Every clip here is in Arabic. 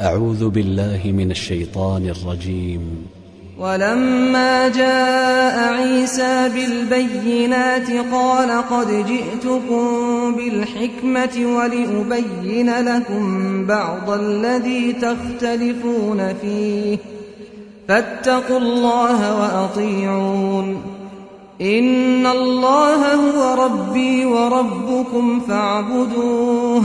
أعوذ بالله من الشيطان الرجيم. ولما جاء عيسى بالبينات قال قد جئتكم بالحكمة ولأبين لكم بعض الذي تختلفون فيه. فاتقوا الله وأطيعون. إن الله هو ربي وربكم فاعبدوه.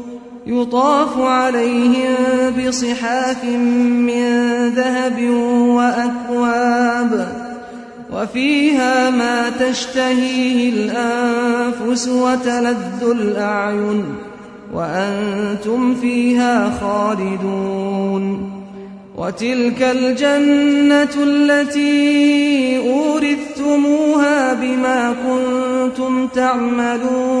يطاف عليهم بصحاف من ذهب وأكواب وفيها ما تشتهيه الأنفس وتلذ الأعين وأنتم فيها خالدون وتلك الجنة التي أورثتموها بما كنتم تعملون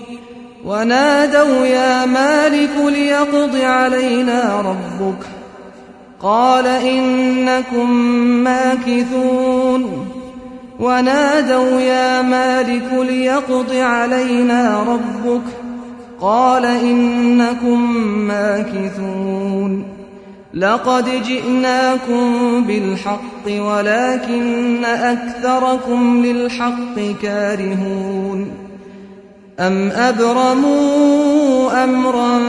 ونادوا يا مالك ليقض علينا ربك. قال إنكم ماكثون. ونادوا يا مالك ليقض علينا ربك. قال إنكم ماكثون. لقد جئناكم بالحق ولكن أكثركم للحق كارهون. أم أبرموا أمرا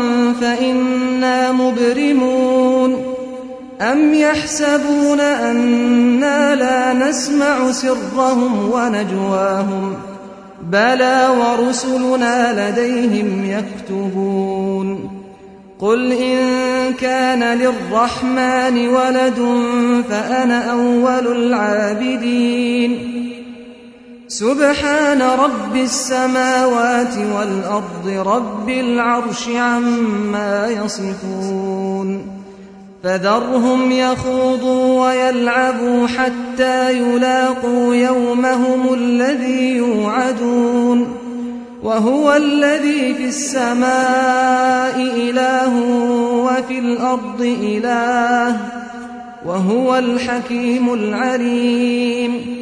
فإنا مبرمون أم يحسبون أنا لا نسمع سرهم ونجواهم بلى ورسلنا لديهم يكتبون قل إن كان للرحمن ولد فأنا أول العابدين سبحان رب السماوات والأرض رب العرش عما يصفون فذرهم يخوضوا ويلعبوا حتى يلاقوا يومهم الذي يوعدون وهو الذي في السماء إله وفي الأرض إله وهو الحكيم العليم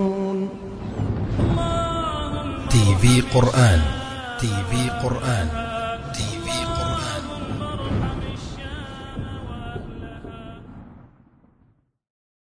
في قرآن. تي في قرآن.